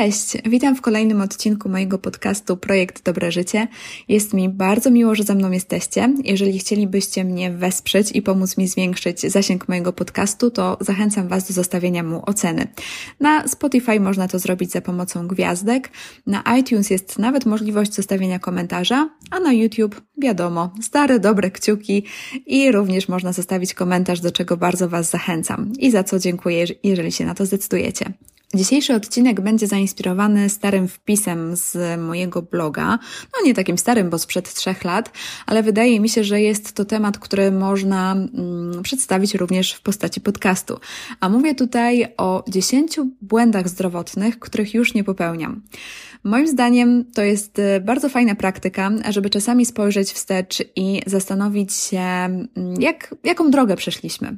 Cześć, witam w kolejnym odcinku mojego podcastu Projekt Dobre Życie. Jest mi bardzo miło, że ze mną jesteście. Jeżeli chcielibyście mnie wesprzeć i pomóc mi zwiększyć zasięg mojego podcastu, to zachęcam Was do zostawienia mu oceny. Na Spotify można to zrobić za pomocą gwiazdek, na iTunes jest nawet możliwość zostawienia komentarza, a na YouTube wiadomo, stare dobre kciuki i również można zostawić komentarz, do czego bardzo Was zachęcam i za co dziękuję, jeżeli się na to zdecydujecie. Dzisiejszy odcinek będzie zainspirowany starym wpisem z mojego bloga. No nie takim starym, bo sprzed trzech lat, ale wydaje mi się, że jest to temat, który można mm, przedstawić również w postaci podcastu. A mówię tutaj o 10 błędach zdrowotnych, których już nie popełniam. Moim zdaniem to jest y, bardzo fajna praktyka, żeby czasami spojrzeć wstecz i zastanowić się, mm, jak, jaką drogę przeszliśmy.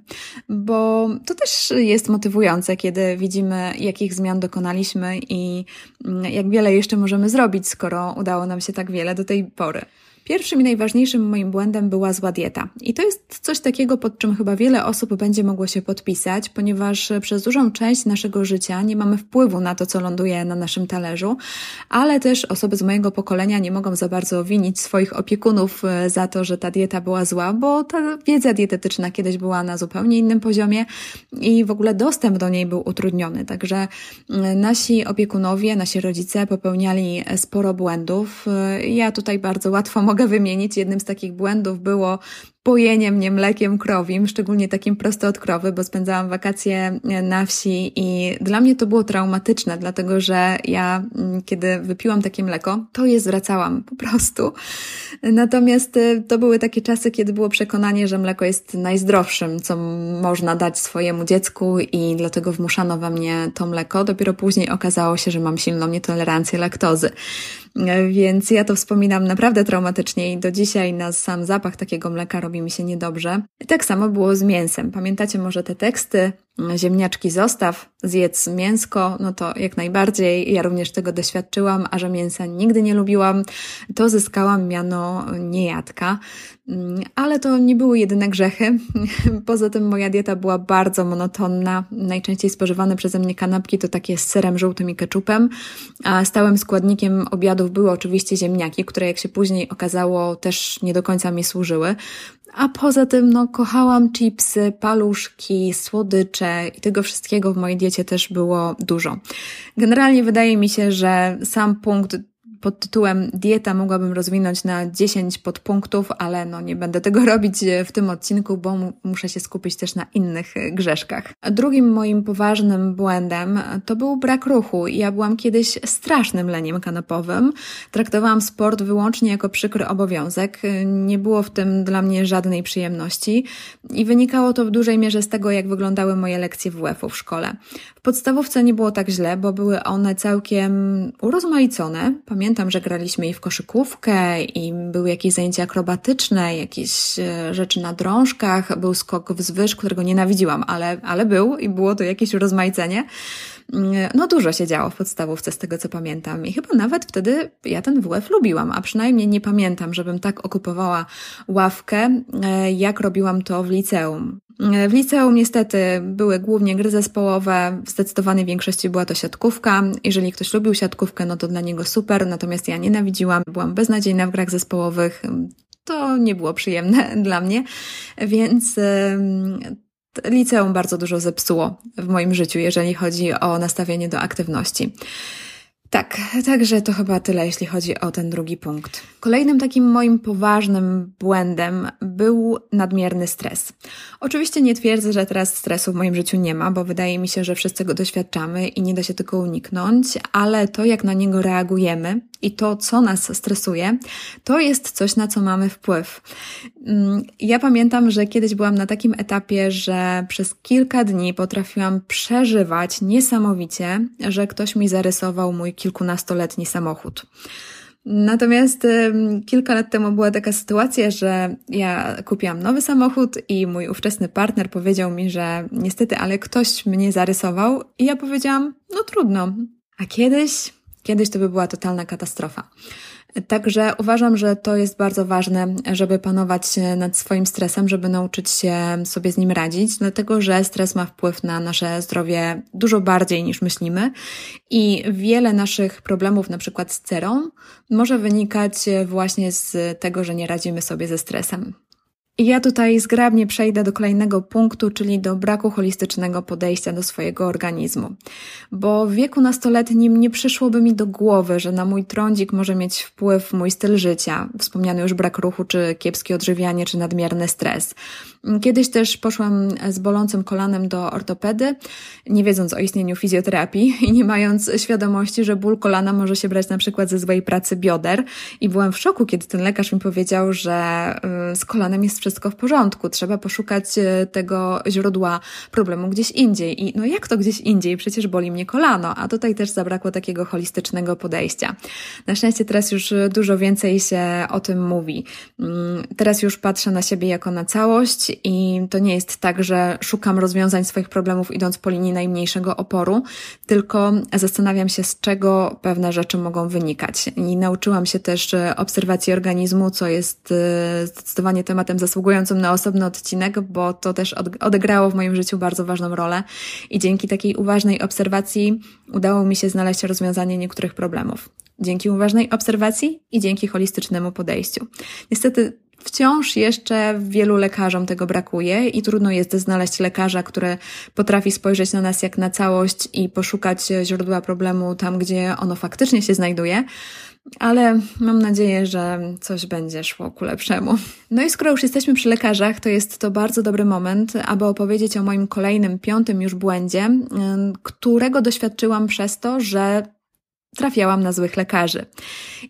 Bo to też jest motywujące, kiedy widzimy, jakich zmian dokonaliśmy i mm, jak wiele jeszcze możemy zrobić, skoro udało nam się tak wiele do tej pory. Pierwszym i najważniejszym moim błędem była zła dieta. I to jest coś takiego, pod czym chyba wiele osób będzie mogło się podpisać, ponieważ przez dużą część naszego życia nie mamy wpływu na to, co ląduje na naszym talerzu, ale też osoby z mojego pokolenia nie mogą za bardzo winić swoich opiekunów e, za to, że ta dieta była zła, bo ta wiedza dietetyczna kiedyś była na zupełnie innym poziomie i w ogóle dostęp do niej był utrudniony. Także e, nasi opiekunowie, nasi rodzice popełniali sporo błędów. E, ja tutaj bardzo łatwo mogę wymienić. Jednym z takich błędów było pojenie mnie mlekiem krowim, szczególnie takim prosto od krowy, bo spędzałam wakacje e, na wsi i dla mnie to było traumatyczne, dlatego że ja, mm, kiedy wypiłam takie mleko, to je zwracałam po prostu. Natomiast e, to były takie czasy, kiedy było przekonanie, że mleko jest najzdrowszym, co można dać swojemu dziecku i dlatego wmuszano we mnie to mleko. Dopiero później okazało się, że mam silną nietolerancję laktozy. Więc ja to wspominam naprawdę traumatycznie i do dzisiaj na sam zapach takiego mleka robi mi się niedobrze. Tak samo było z mięsem. Pamiętacie może te teksty? Ziemniaczki zostaw, zjedz mięsko, no to jak najbardziej. Ja również tego doświadczyłam, a że mięsa nigdy nie lubiłam, to zyskałam miano niejadka. Mm, ale to nie były jedyne grzechy. Poza tym moja dieta była bardzo monotonna. Najczęściej spożywane przeze mnie kanapki to takie z serem żółtym i keczupem, a stałym składnikiem obiadów były oczywiście ziemniaki, które jak się później okazało też nie do końca mi służyły. A poza tym, no, kochałam chipsy, paluszki, słodycze i tego wszystkiego w mojej diecie też było dużo. Generalnie wydaje mi się, że sam punkt pod tytułem dieta mogłabym rozwinąć na 10 podpunktów, ale no nie będę tego robić e, w tym odcinku, bo muszę się skupić też na innych e, grzeszkach. Drugim moim poważnym błędem to był brak ruchu. Ja byłam kiedyś strasznym leniem kanapowym. Traktowałam sport wyłącznie jako przykry obowiązek. Nie było w tym dla mnie żadnej przyjemności i wynikało to w dużej mierze z tego, jak wyglądały moje lekcje WF-u w szkole. W podstawówce nie było tak źle, bo były one całkiem urozmaicone. Pamiętam pamiętam, że graliśmy i w koszykówkę, i były jakieś zajęcia akrobatyczne, jakieś e, rzeczy na drążkach, był skok wzwyż, którego nienawidziłam, ale, ale był i było to jakieś rozmaicenie. Mm, no dużo się działo w podstawówce z tego co pamiętam i chyba nawet wtedy ja ten WF lubiłam, a przynajmniej nie pamiętam, żebym tak okupowała ławkę, e, jak robiłam to w liceum. E, w liceum niestety były głównie gry zespołowe, w zdecydowanej większości była to siatkówka. Jeżeli ktoś lubił siatkówkę, no to dla niego super, natomiast ja nienawidziłam, byłam beznadziejna w grach zespołowych, to nie było przyjemne dla mnie, więc liceum bardzo dużo zepsuło w moim życiu, jeżeli chodzi o nastawienie do aktywności. Tak, także to chyba tyle, jeśli chodzi o ten drugi punkt. Kolejnym takim moim poważnym błędem był nadmierny stres. Oczywiście nie twierdzę, że teraz stresu w moim życiu nie ma, bo wydaje mi się, że wszyscy go doświadczamy i nie da się tego uniknąć, ale to, jak na niego reagujemy i to, co nas stresuje, to jest coś, na co mamy wpływ. Mm, ja pamiętam, że kiedyś byłam na takim etapie, że przez kilka dni potrafiłam przeżywać niesamowicie, że ktoś mi zarysował mój kilkunastoletni samochód. Natomiast kilka lat temu była taka sytuacja, że ja kupiłam nowy samochód i mój ówczesny partner powiedział mi, że niestety, ale ktoś mnie zarysował i ja powiedziałam, no trudno. A kiedyś, kiedyś to by była totalna katastrofa. Także uważam, że to jest bardzo ważne, żeby panować nad swoim stresem, żeby nauczyć się sobie z nim radzić, dlatego że stres ma wpływ na nasze zdrowie dużo bardziej niż myślimy i wiele naszych problemów, na przykład z cerą, może wynikać właśnie z tego, że nie radzimy sobie ze stresem. Ja tutaj zgrabnie przejdę do kolejnego punktu, czyli do braku holistycznego podejścia do swojego organizmu. Bo w wieku nastoletnim nie przyszłoby mi do głowy, że na mój trądzik może mieć wpływ mój styl życia, wspomniany już brak ruchu, czy kiepskie odżywianie, czy nadmierny stres. Kiedyś też poszłam z bolącym kolanem do ortopedy, nie wiedząc o istnieniu fizjoterapii i nie mając świadomości, że ból kolana może się brać na przykład ze złej pracy bioder. I byłam w szoku, kiedy ten lekarz mi powiedział, że y, z kolanem jest wszystko w porządku, trzeba poszukać y, tego źródła problemu gdzieś indziej. I no jak to gdzieś indziej? Przecież boli mnie kolano, a tutaj też zabrakło takiego holistycznego podejścia. Na szczęście teraz już dużo więcej się o tym mówi. Mm, teraz już patrzę na siebie jako na całość i to nie jest tak, że szukam rozwiązań swoich problemów idąc po linii najmniejszego oporu, tylko zastanawiam się, z czego pewne rzeczy mogą wynikać. I nauczyłam się też obserwacji organizmu, co jest e, zdecydowanie tematem zasługującym na osobny odcinek, bo to też odegrało w moim życiu bardzo ważną rolę i dzięki takiej uważnej obserwacji udało mi się znaleźć rozwiązanie niektórych problemów dzięki uważnej obserwacji i dzięki holistycznemu podejściu. Niestety Wciąż jeszcze wielu lekarzom tego brakuje i trudno jest znaleźć lekarza, który potrafi spojrzeć na nas jak na całość i poszukać źródła problemu tam, gdzie ono faktycznie się znajduje. Ale mam nadzieję, że coś będzie szło ku lepszemu. No i skoro już jesteśmy przy lekarzach, to jest to bardzo dobry moment, aby opowiedzieć o moim kolejnym, piątym już błędzie, którego doświadczyłam przez to, że trafiałam na złych lekarzy.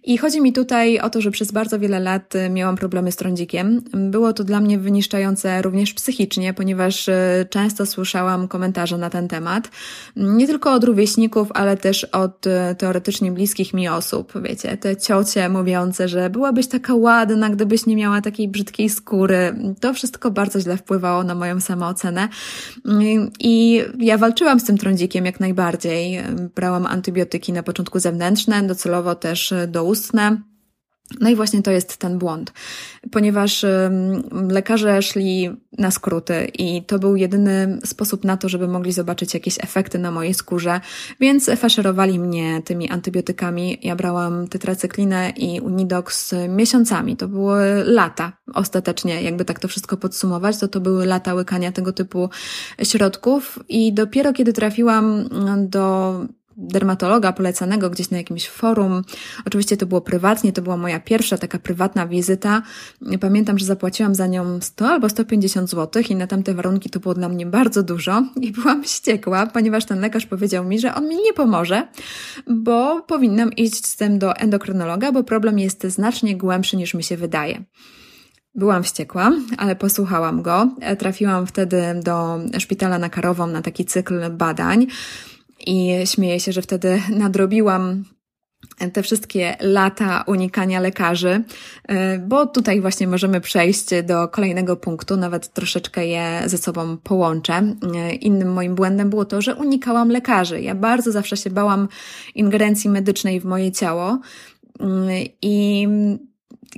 I chodzi mi tutaj o to, że przez bardzo wiele lat y, miałam problemy z trądzikiem. Było to dla mnie wyniszczające również psychicznie, ponieważ y, często słyszałam komentarze na ten temat. Nie tylko od rówieśników, ale też od y, teoretycznie bliskich mi osób. Wiecie, te ciocie mówiące, że byłabyś taka ładna, gdybyś nie miała takiej brzydkiej skóry. To wszystko bardzo źle wpływało na moją samoocenę. I ja walczyłam z tym trądzikiem jak najbardziej. Brałam antybiotyki na początku zewnętrzne, docelowo też doustne. No i właśnie to jest ten błąd, ponieważ lekarze szli na skróty i to był jedyny sposób na to, żeby mogli zobaczyć jakieś efekty na mojej skórze, więc faszerowali mnie tymi antybiotykami. Ja brałam tetracyklinę i Unidox miesiącami. To były lata ostatecznie, jakby tak to wszystko podsumować, to to były lata łykania tego typu środków i dopiero kiedy trafiłam do dermatologa polecanego gdzieś na jakimś forum. Oczywiście to było prywatnie, to była moja pierwsza taka prywatna wizyta. Pamiętam, że zapłaciłam za nią 100 albo 150 zł i na tamte warunki to było dla mnie bardzo dużo i byłam wściekła, ponieważ ten lekarz powiedział mi, że on mi nie pomoże, bo powinnam iść z tym do endokrynologa, bo problem jest znacznie głębszy niż mi się wydaje. Byłam wściekła, ale posłuchałam go. Trafiłam wtedy do szpitala na Karową na taki cykl badań. I śmieję się, że wtedy nadrobiłam te wszystkie lata unikania lekarzy, e, bo tutaj właśnie możemy przejść do kolejnego punktu, nawet troszeczkę je ze sobą połączę. E, innym moim błędem było to, że unikałam lekarzy. Ja bardzo zawsze się bałam ingerencji medycznej w moje ciało mm, i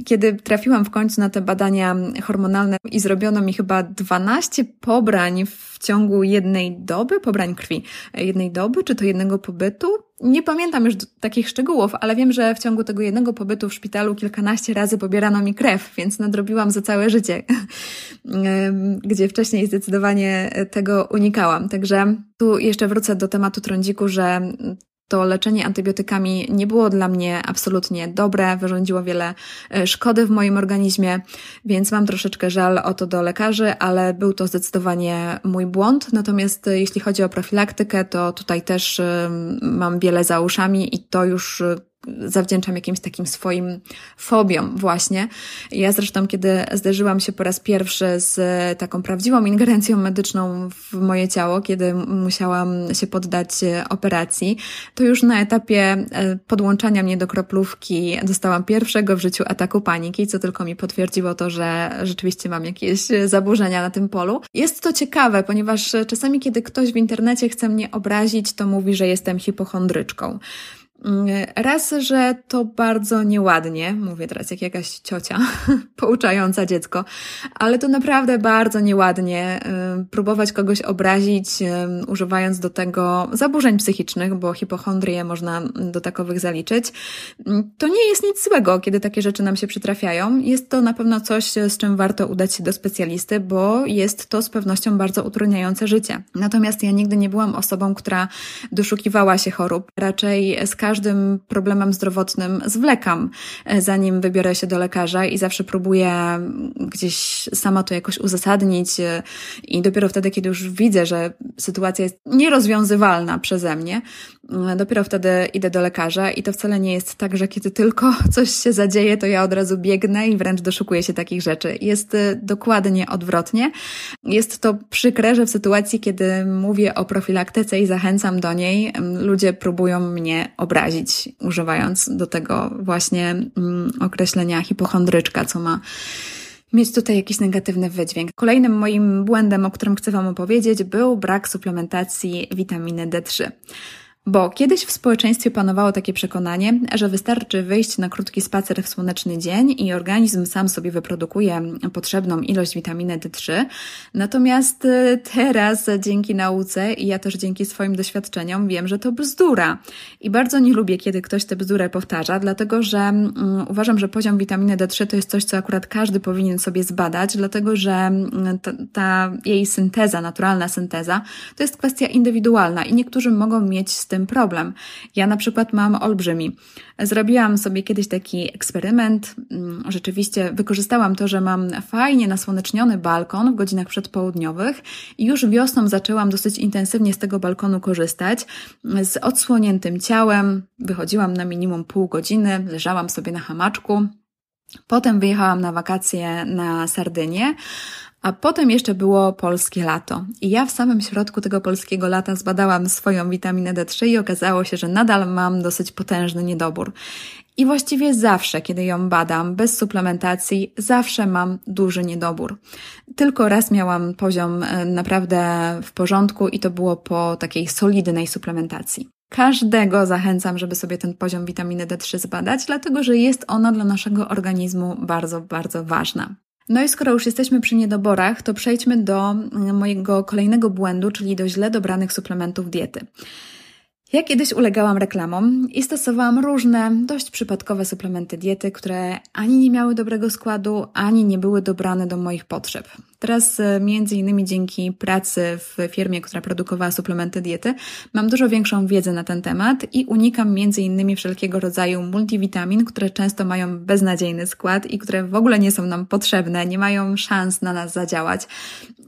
kiedy trafiłam w końcu na te badania hormonalne i zrobiono mi chyba 12 pobrań w ciągu jednej doby, pobrań krwi, jednej doby, czy to jednego pobytu. Nie pamiętam już takich szczegółów, ale wiem, że w ciągu tego jednego pobytu w szpitalu kilkanaście razy pobierano mi krew, więc nadrobiłam za całe życie, gdzie wcześniej zdecydowanie tego unikałam. Także tu jeszcze wrócę do tematu trądziku, że to leczenie antybiotykami nie było dla mnie absolutnie dobre, wyrządziło wiele e, szkody w moim organizmie, więc mam troszeczkę żal o to do lekarzy, ale był to zdecydowanie mój błąd. Natomiast e, jeśli chodzi o profilaktykę, to tutaj też e, mam wiele za uszami i to już zawdzięczam jakimś takim swoim fobiom właśnie. Ja zresztą, kiedy zderzyłam się po raz pierwszy z taką prawdziwą ingerencją medyczną w moje ciało, kiedy musiałam się poddać operacji, to już na etapie e, podłączania mnie do kroplówki dostałam pierwszego w życiu ataku paniki, co tylko mi potwierdziło to, że rzeczywiście mam jakieś zaburzenia na tym polu. Jest to ciekawe, ponieważ czasami, kiedy ktoś w internecie chce mnie obrazić, to mówi, że jestem hipochondryczką. Mm, raz, że to bardzo nieładnie, mówię teraz jak jakaś ciocia pouczająca dziecko, ale to naprawdę bardzo nieładnie próbować kogoś obrazić, używając do tego zaburzeń psychicznych, bo hipochondrię można do takowych zaliczyć. Mm, to nie jest nic złego, kiedy takie rzeczy nam się przytrafiają. Jest to na pewno coś, z czym warto udać się do specjalisty, bo jest to z pewnością bardzo utrudniające życie. Natomiast ja nigdy nie byłam osobą, która doszukiwała się chorób. Raczej z każdym problemem zdrowotnym zwlekam, e, zanim wybiorę się do lekarza i zawsze próbuję gdzieś sama to jakoś uzasadnić e, i dopiero wtedy, kiedy już widzę, że sytuacja jest nierozwiązywalna przeze mnie, dopiero wtedy idę do lekarza i to wcale nie jest tak, że kiedy tylko coś się zadzieje, to ja od razu biegnę i wręcz doszukuję się takich rzeczy. Jest dokładnie odwrotnie. Jest to przykre, że w sytuacji, kiedy mówię o profilaktyce i zachęcam do niej, ludzie próbują mnie obrazić, używając do tego właśnie mm, określenia hipochondryczka, co ma mieć tutaj jakiś negatywny wydźwięk. Kolejnym moim błędem, o którym chcę Wam opowiedzieć, był brak suplementacji witaminy D3. Bo kiedyś w społeczeństwie panowało takie przekonanie, że wystarczy wyjść na krótki spacer w słoneczny dzień i organizm sam sobie wyprodukuje potrzebną ilość witaminy D3. Natomiast y, teraz dzięki nauce i ja też dzięki swoim doświadczeniom wiem, że to bzdura. I bardzo nie lubię, kiedy ktoś tę bzdurę powtarza, dlatego że um, uważam, że poziom witaminy D3 to jest coś, co akurat każdy powinien sobie zbadać, dlatego że mm, ta, ta jej synteza, naturalna synteza, to jest kwestia indywidualna i niektórzy mogą mieć z tym problem. Ja na przykład mam olbrzymi. Zrobiłam sobie kiedyś taki eksperyment. Mm, rzeczywiście wykorzystałam to, że mam fajnie nasłoneczniony balkon w godzinach przedpołudniowych i już wiosną zaczęłam dosyć intensywnie z tego balkonu korzystać. Z odsłoniętym ciałem wychodziłam na minimum pół godziny, leżałam sobie na hamaczku. Potem wyjechałam na wakacje na Sardynię, a potem jeszcze było polskie lato. I ja w samym środku tego polskiego lata zbadałam swoją witaminę D3 i okazało się, że nadal mam dosyć potężny niedobór. I właściwie zawsze, kiedy ją badam, bez suplementacji, zawsze mam duży niedobór. Tylko raz miałam poziom e, naprawdę w porządku i to było po takiej solidnej suplementacji. Każdego zachęcam, żeby sobie ten poziom witaminy D3 zbadać, dlatego że jest ona dla naszego organizmu bardzo, bardzo ważna. No i skoro już jesteśmy przy niedoborach, to przejdźmy do mm, mojego kolejnego błędu, czyli do źle dobranych suplementów diety. Ja kiedyś ulegałam reklamom i stosowałam różne, dość przypadkowe suplementy diety, które ani nie miały dobrego składu, ani nie były dobrane do moich potrzeb. Teraz, e, między innymi dzięki pracy w firmie, która produkowała suplementy diety, mam dużo większą wiedzę na ten temat i unikam między innymi wszelkiego rodzaju multivitamin, które często mają beznadziejny skład i które w ogóle nie są nam potrzebne, nie mają szans na nas zadziałać.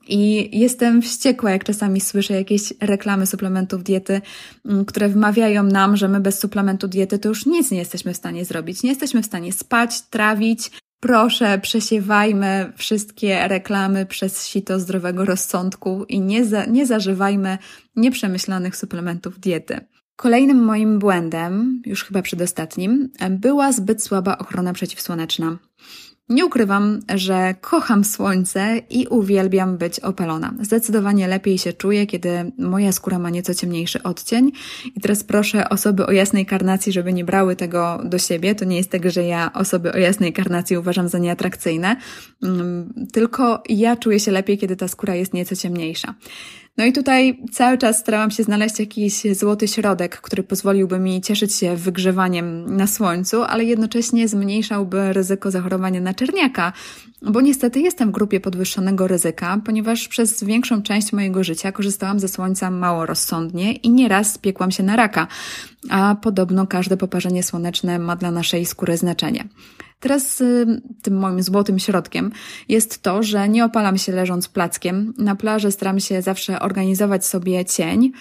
I jestem wściekła, jak czasami słyszę jakieś reklamy suplementów diety, mm, które wmawiają nam, że my bez suplementu diety to już nic nie jesteśmy w stanie zrobić. Nie jesteśmy w stanie spać, trawić. Proszę, przesiewajmy wszystkie reklamy przez sito zdrowego rozsądku i nie, za, nie zażywajmy nieprzemyślanych suplementów diety. Kolejnym moim błędem, już chyba przedostatnim, była zbyt słaba ochrona przeciwsłoneczna. Nie ukrywam, że kocham słońce i uwielbiam być opalona. Zdecydowanie lepiej się czuję, kiedy moja skóra ma nieco ciemniejszy odcień. I teraz proszę osoby o jasnej karnacji, żeby nie brały tego do siebie. To nie jest tak, że ja osoby o jasnej karnacji uważam za nieatrakcyjne, mm, tylko ja czuję się lepiej, kiedy ta skóra jest nieco ciemniejsza. No i tutaj cały czas starałam się znaleźć jakiś złoty środek, który pozwoliłby mi cieszyć się wygrzewaniem na słońcu, ale jednocześnie zmniejszałby ryzyko zachorowania na czerniaka, bo niestety jestem w grupie podwyższonego ryzyka, ponieważ przez większą część mojego życia korzystałam ze słońca mało rozsądnie i nieraz spiekłam się na raka, a podobno każde poparzenie słoneczne ma dla naszej skóry znaczenie. Teraz tym moim złotym środkiem jest to, że nie opalam się leżąc plackiem. Na plaży staram się zawsze organizować sobie cień.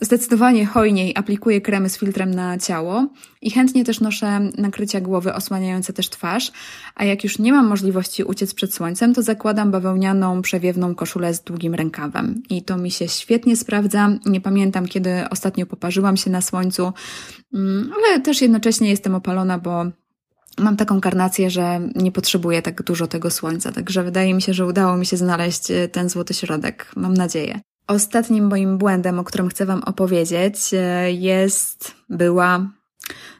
Zdecydowanie hojniej aplikuję kremy z filtrem na ciało i chętnie też noszę nakrycia głowy osłaniające też twarz, a jak już nie mam możliwości uciec przed słońcem, to zakładam bawełnianą, przewiewną koszulę z długim rękawem. I to mi się świetnie sprawdza. Nie pamiętam, kiedy ostatnio poparzyłam się na słońcu, mm, ale też jednocześnie jestem opalona, bo mam taką karnację, że nie potrzebuję tak dużo tego słońca, także wydaje mi się, że udało mi się znaleźć e, ten złoty środek. Mam nadzieję. Ostatnim moim błędem, o którym chcę Wam opowiedzieć, e, jest, była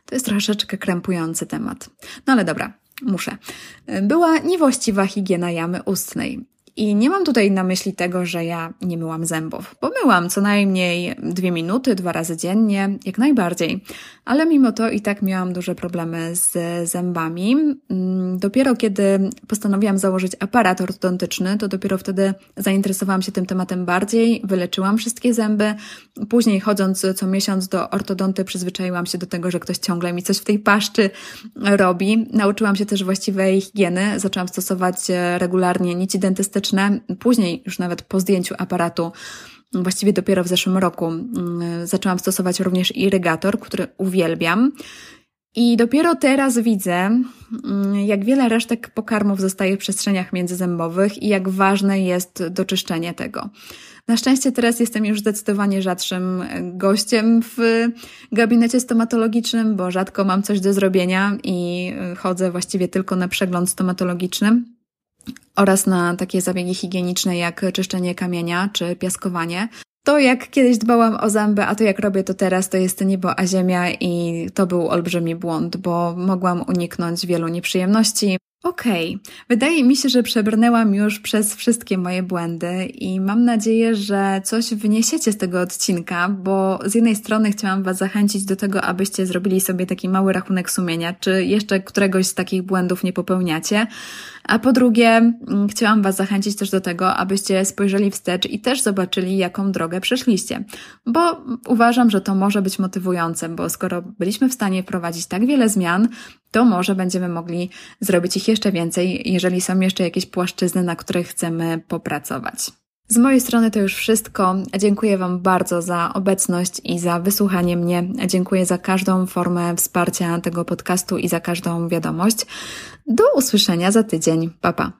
To jest troszeczkę krępujący temat. No ale dobra, muszę. Była niewłaściwa higiena jamy ustnej. I nie mam tutaj na myśli tego, że ja nie myłam zębów, bo myłam co najmniej dwie minuty, dwa razy dziennie, jak najbardziej. Ale mimo to i tak miałam duże problemy z zębami. Mm, dopiero kiedy postanowiłam założyć aparat ortodontyczny, to dopiero wtedy zainteresowałam się tym tematem bardziej, wyleczyłam wszystkie zęby. Później chodząc co miesiąc do ortodonty przyzwyczaiłam się do tego, że ktoś ciągle mi coś w tej paszczy robi. Nauczyłam się też właściwej higieny, zaczęłam stosować regularnie nici dentystyczne, Później, już nawet po zdjęciu aparatu, właściwie dopiero w zeszłym roku, mm, zaczęłam stosować również irygator, który uwielbiam. I dopiero teraz widzę, mm, jak wiele resztek pokarmów zostaje w przestrzeniach międzyzębowych i jak ważne jest doczyszczenie tego. Na szczęście teraz jestem już zdecydowanie rzadszym gościem w gabinecie stomatologicznym, bo rzadko mam coś do zrobienia i chodzę właściwie tylko na przegląd stomatologiczny oraz na takie zabiegi higieniczne jak czyszczenie kamienia czy piaskowanie. To jak kiedyś dbałam o zęby, a to jak robię to teraz, to jest niebo a ziemia i to był olbrzymi błąd, bo mogłam uniknąć wielu nieprzyjemności. Okej, okay. wydaje mi się, że przebrnęłam już przez wszystkie moje błędy i mam nadzieję, że coś wyniesiecie z tego odcinka, bo z jednej strony chciałam Was zachęcić do tego, abyście zrobili sobie taki mały rachunek sumienia, czy jeszcze któregoś z takich błędów nie popełniacie, a po drugie, mm, chciałam Was zachęcić też do tego, abyście spojrzeli wstecz i też zobaczyli, jaką drogę przeszliście. Bo uważam, że to może być motywujące, bo skoro byliśmy w stanie wprowadzić tak wiele zmian, to może będziemy mogli zrobić ich jeszcze więcej, jeżeli są jeszcze jakieś płaszczyzny, na których chcemy popracować. Z mojej strony to już wszystko. Dziękuję Wam bardzo za obecność i za wysłuchanie mnie. Dziękuję za każdą formę wsparcia tego podcastu i za każdą wiadomość. Do usłyszenia za tydzień. Pa, pa.